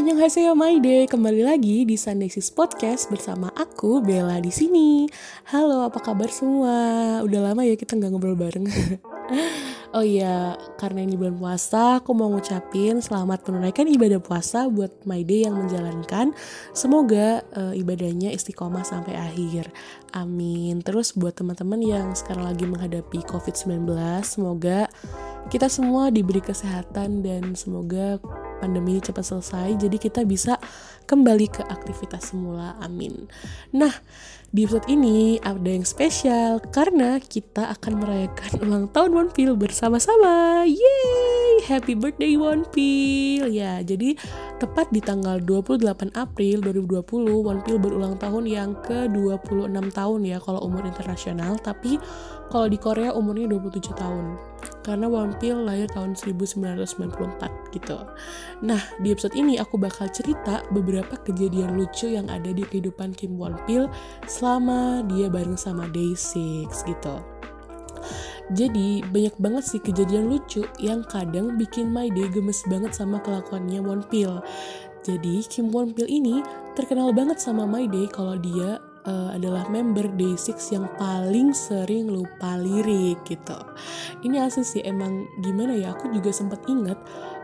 Annyeonghaseyo My Day, kembali lagi di Sunday Sis Podcast bersama aku Bella di sini. Halo, apa kabar semua? Udah lama ya kita nggak ngobrol bareng. oh iya, karena ini bulan puasa, aku mau ngucapin selamat menunaikan ibadah puasa buat My Day yang menjalankan. Semoga uh, ibadahnya istiqomah sampai akhir. Amin. Terus buat teman-teman yang sekarang lagi menghadapi COVID-19, semoga kita semua diberi kesehatan dan semoga pandemi ini cepat selesai jadi kita bisa kembali ke aktivitas semula. Amin. Nah di episode ini ada yang spesial karena kita akan merayakan ulang tahun One Pill bersama-sama. Yeay! Happy birthday One Pill ya jadi tepat di tanggal 28 April 2020 One Pill berulang tahun yang ke 26 tahun ya kalau umur internasional. Tapi kalau di Korea umurnya 27 tahun karena Wampil lahir tahun 1994 gitu. Nah, di episode ini aku bakal cerita beberapa kejadian lucu yang ada di kehidupan Kim Wampil selama dia bareng sama Day6 gitu. Jadi banyak banget sih kejadian lucu yang kadang bikin My Day gemes banget sama kelakuannya Wonpil. Jadi Kim Wonpil ini terkenal banget sama My Day kalau dia uh, adalah member Day6 yang paling sering lupa lirik gitu. Ini asli sih emang gimana ya aku juga sempat ingat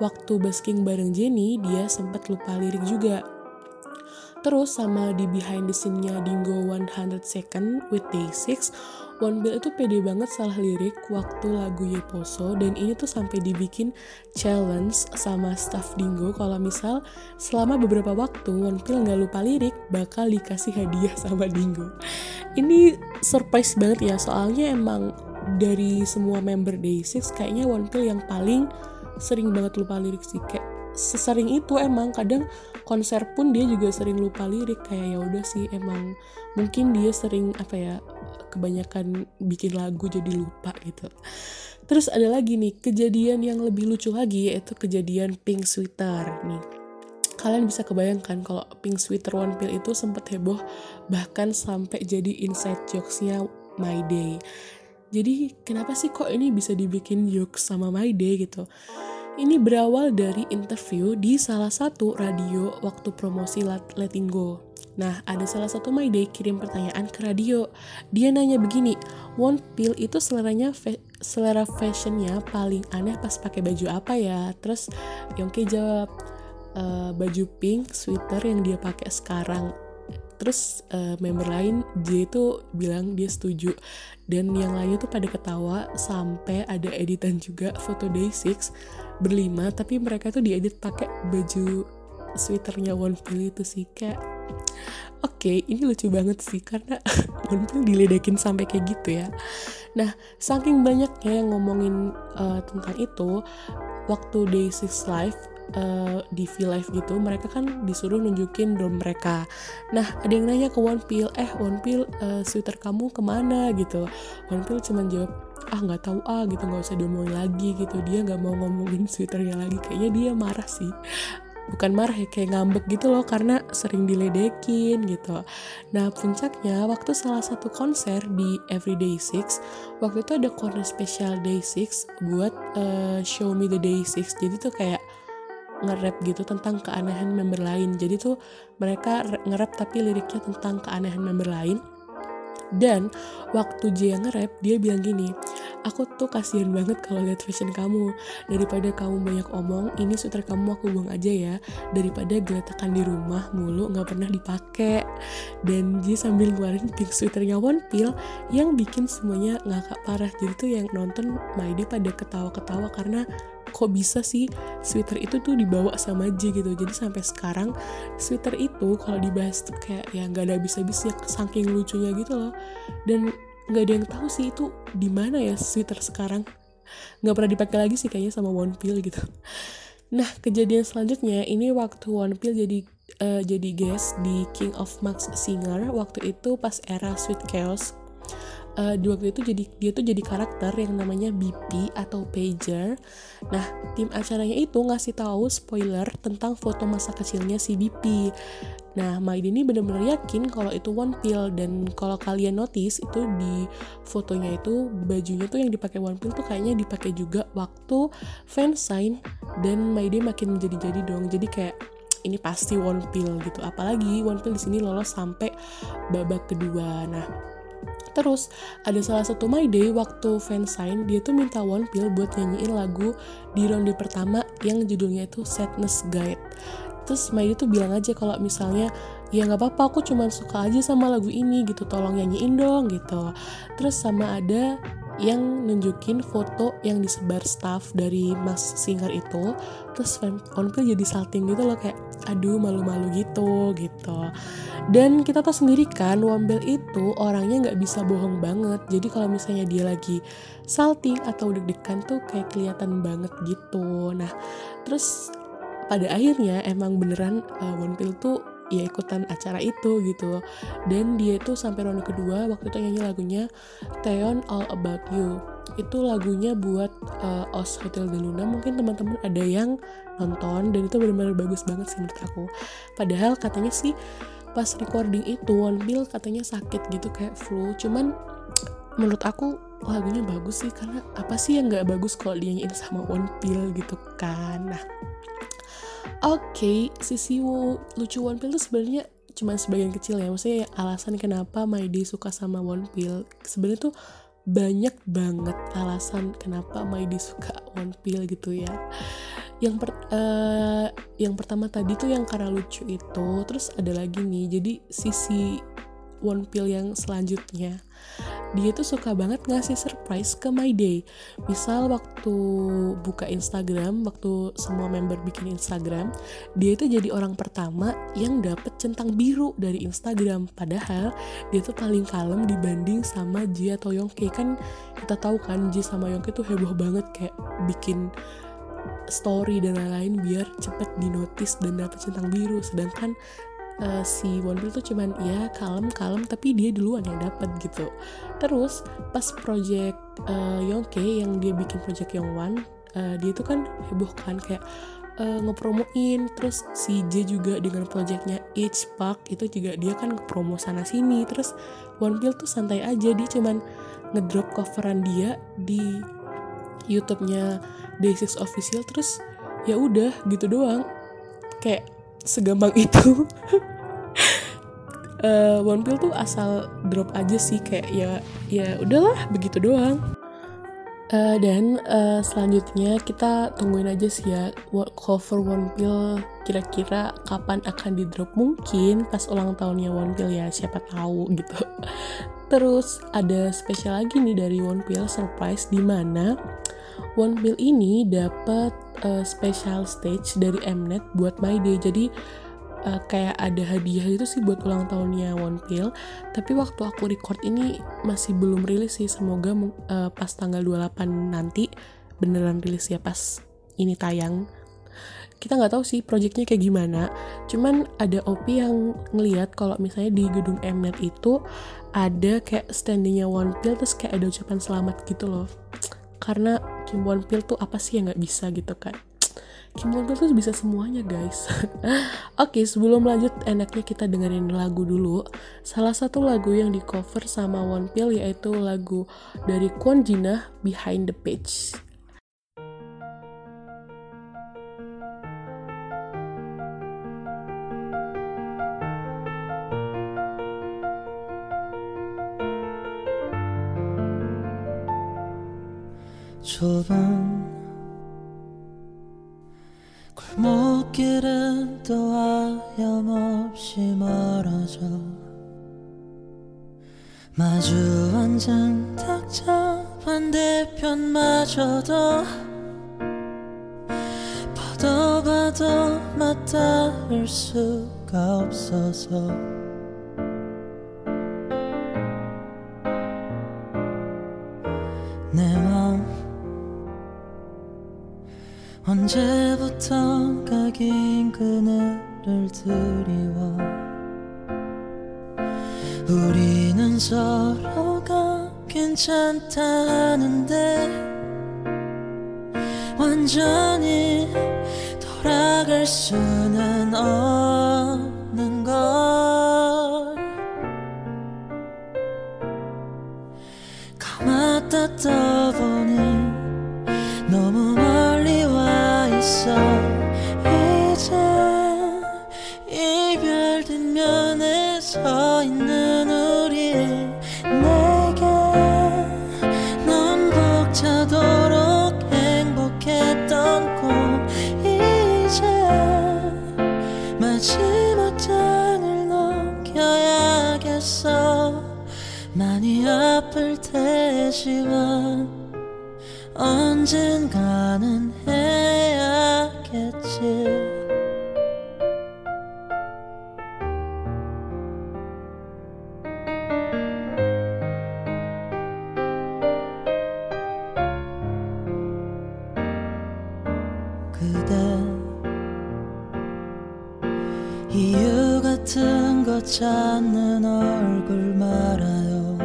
waktu basking bareng Jenny dia sempat lupa lirik juga. Terus sama di behind the scene-nya Dingo 100 Second with Day6 One Bill itu pede banget salah lirik waktu lagu Yeposo dan ini tuh sampai dibikin challenge sama staff Dingo. Kalau misal selama beberapa waktu One Pill nggak lupa lirik bakal dikasih hadiah sama Dingo. Ini surprise banget ya soalnya emang dari semua member Day6 kayaknya One Pill yang paling sering banget lupa lirik sih. Kayak sesering itu emang kadang konser pun dia juga sering lupa lirik. Kayak ya udah sih emang mungkin dia sering apa ya kebanyakan bikin lagu jadi lupa gitu. Terus ada lagi nih kejadian yang lebih lucu lagi yaitu kejadian pink sweater nih. Kalian bisa kebayangkan kalau pink sweater one pill itu sempat heboh bahkan sampai jadi inside jokesnya my day. Jadi kenapa sih kok ini bisa dibikin jokes sama my day gitu? Ini berawal dari interview di salah satu radio waktu promosi Letting Go. Nah, ada salah satu My Day kirim pertanyaan ke radio. Dia nanya begini, One Pill itu seleranya selera fashionnya paling aneh pas pakai baju apa ya? Terus Yongki jawab, e, baju pink sweater yang dia pakai sekarang. Terus uh, member lain J itu bilang dia setuju dan yang lainnya tuh pada ketawa sampai ada editan juga foto Day6 berlima tapi mereka tuh diedit pakai baju sweaternya One Pill itu sih kayak oke okay, ini lucu banget sih karena One Pill diledekin sampai kayak gitu ya. Nah saking banyaknya yang ngomongin uh, tentang itu waktu Day Six Live uh, di V Live gitu mereka kan disuruh nunjukin drum mereka. Nah ada yang nanya ke One Pill eh One Pill uh, sweater kamu ke mana? gitu. One Pill cuma jawab ah nggak tahu ah gitu nggak usah diomongin lagi gitu. Dia nggak mau ngomongin twitternya lagi. Kayaknya dia marah sih bukan marah ya kayak ngambek gitu loh karena sering diledekin gitu. Nah puncaknya waktu salah satu konser di Everyday Six waktu itu ada corner spesial Day Six buat uh, Show Me the Day Six. Jadi tuh kayak nge-rap gitu tentang keanehan member lain. Jadi tuh mereka nge-rap tapi liriknya tentang keanehan member lain. Dan waktu J yang nge-rap dia bilang gini aku tuh kasihan banget kalau lihat fashion kamu. Daripada kamu banyak omong ini sweater kamu aku buang aja ya. Daripada geletakan di rumah mulu nggak pernah dipakai dan J sambil ngeluarin pink sweaternya One Pill yang bikin semuanya ngakak parah. Jadi tuh yang nonton Maidi pada ketawa-ketawa karena kok bisa sih sweater itu tuh dibawa sama J gitu. Jadi sampai sekarang sweater itu kalau dibahas tuh kayak ya nggak ada bisa-bisa saking lucunya gitu loh. Dan nggak ada yang tahu sih itu di mana ya sweater sekarang nggak pernah dipakai lagi sih kayaknya sama One Pill gitu nah kejadian selanjutnya ini waktu One Pill jadi uh, jadi guest di King of Max Singer waktu itu pas era Sweet Chaos uh, di waktu itu jadi dia tuh jadi karakter yang namanya BP atau pager. Nah, tim acaranya itu ngasih tahu spoiler tentang foto masa kecilnya si BP. Nah, Maid ini benar-benar yakin kalau itu One Pill dan kalau kalian notice itu di fotonya itu bajunya tuh yang dipakai One Pill tuh kayaknya dipakai juga waktu fansign dan Maide makin menjadi-jadi dong. Jadi kayak ini pasti One Pill gitu. Apalagi One Pill di sini lolos sampai babak kedua. Nah, Terus ada salah satu My Day waktu fansign dia tuh minta One Pill buat nyanyiin lagu di ronde pertama yang judulnya itu Sadness Guide. Terus Day tuh bilang aja kalau misalnya ya nggak apa-apa aku cuma suka aja sama lagu ini gitu tolong nyanyiin dong gitu. Terus sama ada yang nunjukin foto yang disebar staff dari Mas Singer itu terus Onpil jadi salting gitu loh kayak aduh malu-malu gitu gitu. Dan kita tahu sendiri kan Wambel itu orangnya nggak bisa bohong banget. Jadi kalau misalnya dia lagi salting atau deg-degan tuh kayak kelihatan banget gitu. Nah terus pada akhirnya emang beneran uh, Wambel tuh ya ikutan acara itu gitu. Dan dia itu sampai ronde kedua waktu itu nyanyi lagunya Theon All About You. Itu lagunya buat uh, Os Hotel de Luna. Mungkin teman-teman ada yang nonton dan itu benar-benar bagus banget sih menurut aku. Padahal katanya sih pas recording itu One Bill katanya sakit gitu kayak flu. Cuman menurut aku lagunya bagus sih. Karena apa sih yang nggak bagus kalau dinyanyiin sama One Pill gitu kan? Nah Oke, okay, sisi lucu One Pill tuh sebenarnya cuma sebagian kecil ya. Maksudnya alasan kenapa My suka sama One Pill sebenarnya tuh banyak banget alasan kenapa My suka One Pill gitu ya. Yang per, uh, yang pertama tadi tuh yang karena lucu itu, terus ada lagi nih. Jadi sisi One Pill yang selanjutnya dia tuh suka banget ngasih surprise ke My Day. Misal waktu buka Instagram, waktu semua member bikin Instagram, dia itu jadi orang pertama yang dapet centang biru dari Instagram. Padahal dia tuh paling kalem dibanding sama Ji atau Yongke kan kita tahu kan Ji sama Yongke tuh heboh banget kayak bikin story dan lain-lain biar cepet dinotis dan dapet centang biru sedangkan uh, si Wonpil tuh cuman ya kalem-kalem tapi dia duluan yang dapat gitu. Terus pas project uh, Yongke yang dia bikin project Yongwan uh, dia tuh kan heboh kan kayak uh, ngepromoin. Terus si J juga dengan projectnya H Park itu juga dia kan promo sana sini. Terus Wonpil tuh santai aja dia cuman ngedrop coveran dia di YouTube-nya Day6 Official. Terus ya udah gitu doang. Kayak segampang itu. Uh, One Pill tuh asal drop aja sih kayak ya ya udahlah begitu doang. Uh, dan uh, selanjutnya kita tungguin aja sih ya cover One Pill kira-kira kapan akan di drop mungkin pas ulang tahunnya One Pill ya siapa tahu gitu. Terus ada spesial lagi nih dari One Pill surprise di mana One Pill ini dapat uh, special stage dari Mnet buat My Day. Jadi uh, kayak ada hadiah itu sih buat ulang tahunnya One Pill tapi waktu aku record ini masih belum rilis sih. Semoga uh, pas tanggal 28 nanti beneran rilis ya pas ini tayang. Kita nggak tahu sih projectnya kayak gimana. Cuman ada OP yang ngeliat kalau misalnya di gedung Mnet itu ada kayak standingnya One Pill terus kayak ada ucapan selamat gitu loh karena Kim One Pill tuh apa sih yang nggak bisa gitu kan? Kim Jong tuh bisa semuanya guys. Oke okay, sebelum lanjut enaknya kita dengerin lagu dulu. Salah satu lagu yang di cover sama One Pill yaitu lagu dari Kwon Jina Behind the Page 좁은 골목길은 또 하염없이 멀어져 마주 앉은 탁자 반대편마저도 봐도 봐도 맞닿을 수가 없어서 언제부턴가 긴 그늘을 드리워? 우리는 서로가 괜찮다는데 완전히 돌아갈 수는 없는 걸. 감았다 떠 sun. 것 찾는 얼굴 말아요.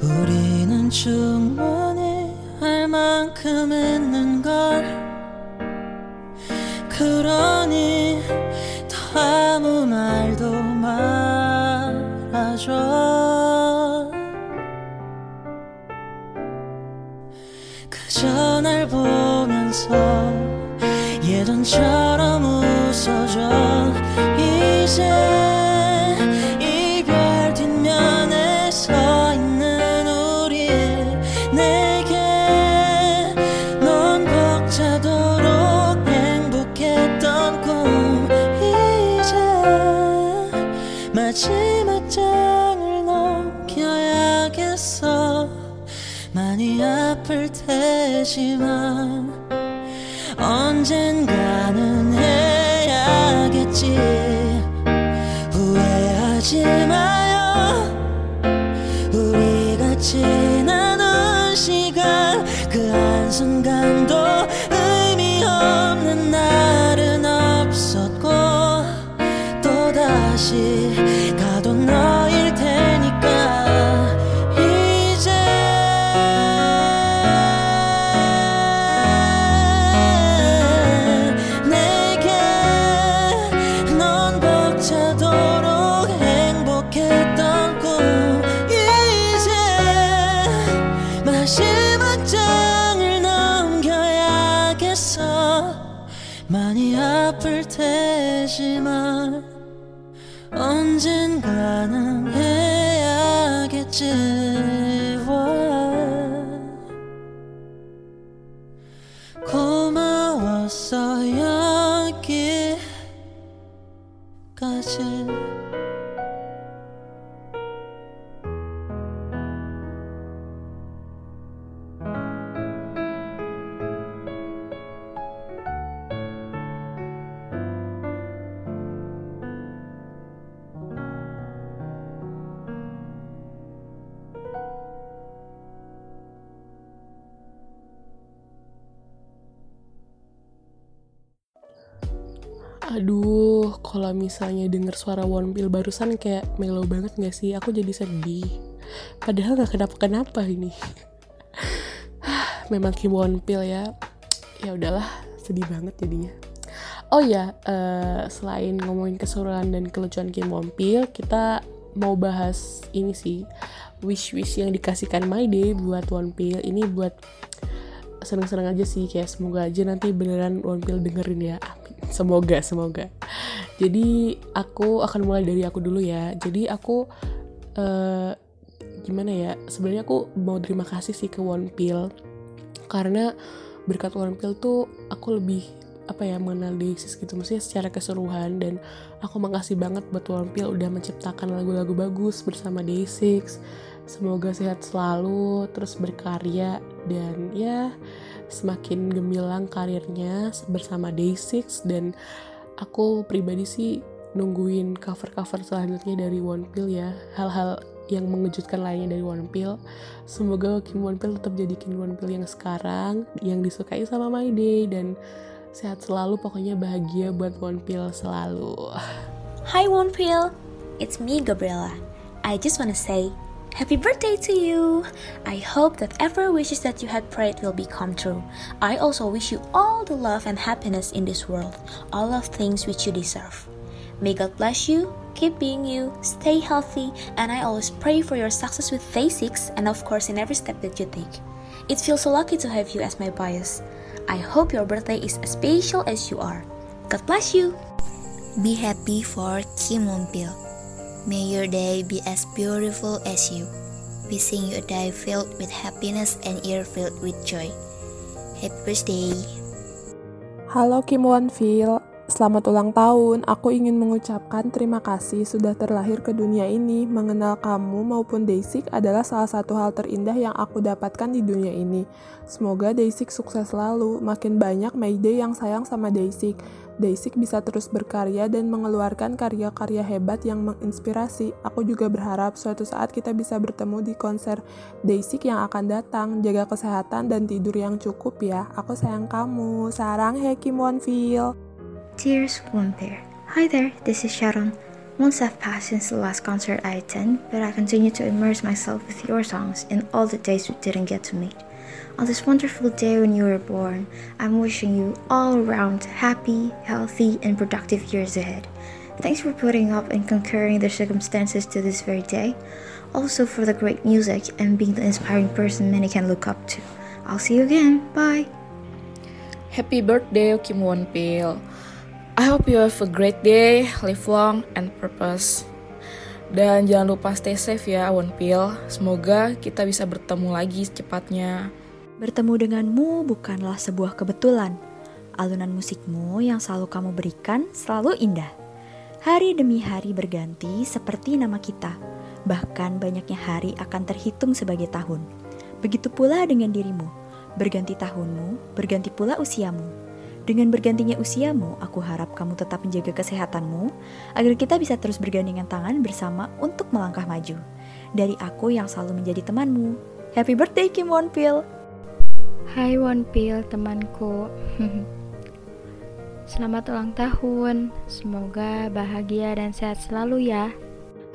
우리는 충분히 할 만큼 있는 걸. 그러니 더 아무 말도 말아줘. 그저 날 보면서 예전처럼 웃어줘 마지막 장을 넘겨야겠어. 많이 아플 테지만 반응해야겠지. Aduh, kalau misalnya denger suara One Pill barusan kayak melo banget gak sih? Aku jadi sedih. Padahal gak kenapa-kenapa ini. Memang Kim One Pill ya. Ya udahlah, sedih banget jadinya. Oh ya, eh, selain ngomongin keseruan dan kelucuan Kim One Pill, kita mau bahas ini sih. Wish-wish yang dikasihkan My Day buat One Pill. Ini buat seneng-seneng aja sih kayak semoga aja nanti beneran One Pill dengerin ya amin semoga semoga. Jadi aku akan mulai dari aku dulu ya. Jadi aku eh, gimana ya? Sebenarnya aku mau terima kasih sih ke One Pill. Karena berkat One Pill tuh aku lebih apa ya mengenal Day6 gitu. Maksudnya secara keseluruhan dan aku makasih banget buat One Pill udah menciptakan lagu-lagu bagus bersama Day6 semoga sehat selalu terus berkarya dan ya semakin gemilang karirnya bersama Day6 dan aku pribadi sih nungguin cover-cover selanjutnya dari One Pill ya hal-hal yang mengejutkan lainnya dari One Pill. Semoga Kim One Pill tetap jadi Kim One Pill yang sekarang, yang disukai sama My Day dan sehat selalu pokoknya bahagia buat One Pill selalu. Hi One Pill, it's me Gabriella. I just wanna say Happy birthday to you! I hope that every wishes that you had prayed will become true. I also wish you all the love and happiness in this world, all of things which you deserve. May God bless you, keep being you, stay healthy, and I always pray for your success with 6 and of course in every step that you take. It feels so lucky to have you as my bias. I hope your birthday is as special as you are. God bless you! Be happy for Kim Won-pil. May your day be as beautiful as you. Wishing you a day filled with happiness and year filled with joy. Happy birthday. Halo Kim Won Fil, selamat ulang tahun. Aku ingin mengucapkan terima kasih sudah terlahir ke dunia ini. Mengenal kamu maupun Daisy adalah salah satu hal terindah yang aku dapatkan di dunia ini. Semoga Daisy sukses selalu. Makin banyak Mayday yang sayang sama Daisy. Daisy bisa terus berkarya dan mengeluarkan karya-karya hebat yang menginspirasi. Aku juga berharap suatu saat kita bisa bertemu di konser Daisy yang akan datang. Jaga kesehatan dan tidur yang cukup ya. Aku sayang kamu. Sarang Heki Monfil. Dear Swoon Pair. Hi there, this is Sharon. Months have passed since the last concert I attended, but I continue to immerse myself with your songs in all the days we didn't get to meet. On this wonderful day when you were born, I'm wishing you all around happy, healthy, and productive years ahead. Thanks for putting up and conquering the circumstances to this very day. Also for the great music and being the inspiring person many can look up to. I'll see you again. Bye. Happy birthday, Kim Won Pil. I hope you have a great day, live long and purpose. Dan jangan lupa stay safe ya, Won Pil. Semoga kita bisa bertemu lagi secepatnya. Bertemu denganmu bukanlah sebuah kebetulan. Alunan musikmu yang selalu kamu berikan selalu indah. Hari demi hari berganti seperti nama kita. Bahkan banyaknya hari akan terhitung sebagai tahun. Begitu pula dengan dirimu. Berganti tahunmu, berganti pula usiamu. Dengan bergantinya usiamu, aku harap kamu tetap menjaga kesehatanmu agar kita bisa terus bergandengan tangan bersama untuk melangkah maju. Dari aku yang selalu menjadi temanmu. Happy birthday Kim Won Pil! Hai Wonpil temanku. Selamat ulang tahun. Semoga bahagia dan sehat selalu ya.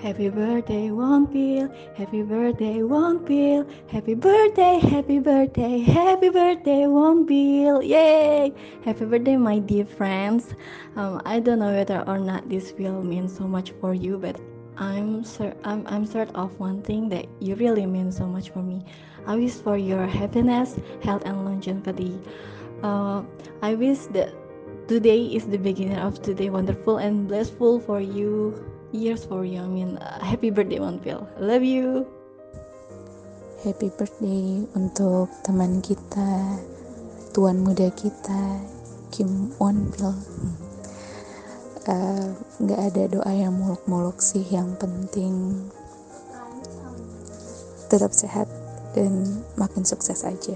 Happy birthday Wonpil Happy birthday Wonpil Happy birthday Happy birthday Happy birthday Wonpil Yay! Happy birthday my dear friends. Um, I don't know whether or not this will mean so much for you but I'm, I'm, I'm certain of one thing that you really mean so much for me I wish for your happiness, health, and longevity. Uh, I wish that today is the beginning of today wonderful and blissful for you. Years for you. I mean, uh, happy birthday, Monpil. Love you. Happy birthday untuk teman kita, tuan muda kita, Kim Wonpil. Uh, nggak uh, ada doa yang muluk-muluk sih, yang penting tetap sehat dan makin sukses aja.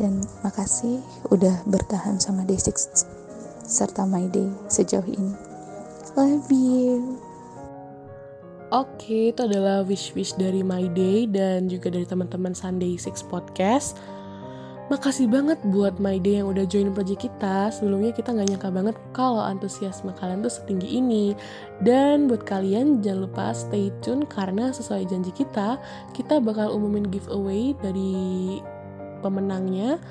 Dan makasih udah bertahan sama Day6 serta My Day sejauh ini. Love you. Oke, itu adalah wish-wish dari My Day dan juga dari teman-teman Sunday Six Podcast. Makasih banget buat Day yang udah join project kita. Sebelumnya kita nggak nyangka banget kalau antusiasme kalian tuh setinggi ini. Dan buat kalian jangan lupa stay tune karena sesuai janji kita, kita bakal umumin giveaway dari pemenangnya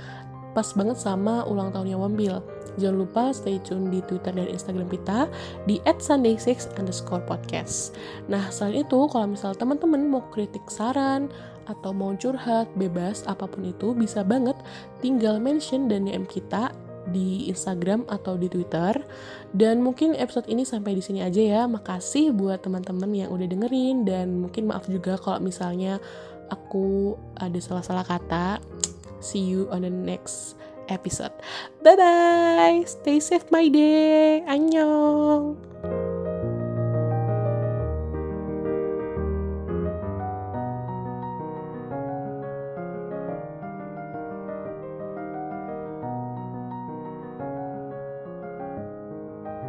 pas banget sama ulang tahunnya Wambil. Jangan lupa stay tune di Twitter dan Instagram kita di @sunday6 underscore podcast. Nah, selain itu, kalau misal teman-teman mau kritik saran atau mau curhat, bebas, apa pun itu, bisa banget tinggal mention dan DM kita di Instagram atau di Twitter. Dan mungkin episode ini sampai di sini aja ya. Makasih buat teman-teman yang udah dengerin dan mungkin maaf juga kalau misalnya aku ada salah-salah kata. See you on the next episode. Bye bye. Stay safe my day. Annyeong.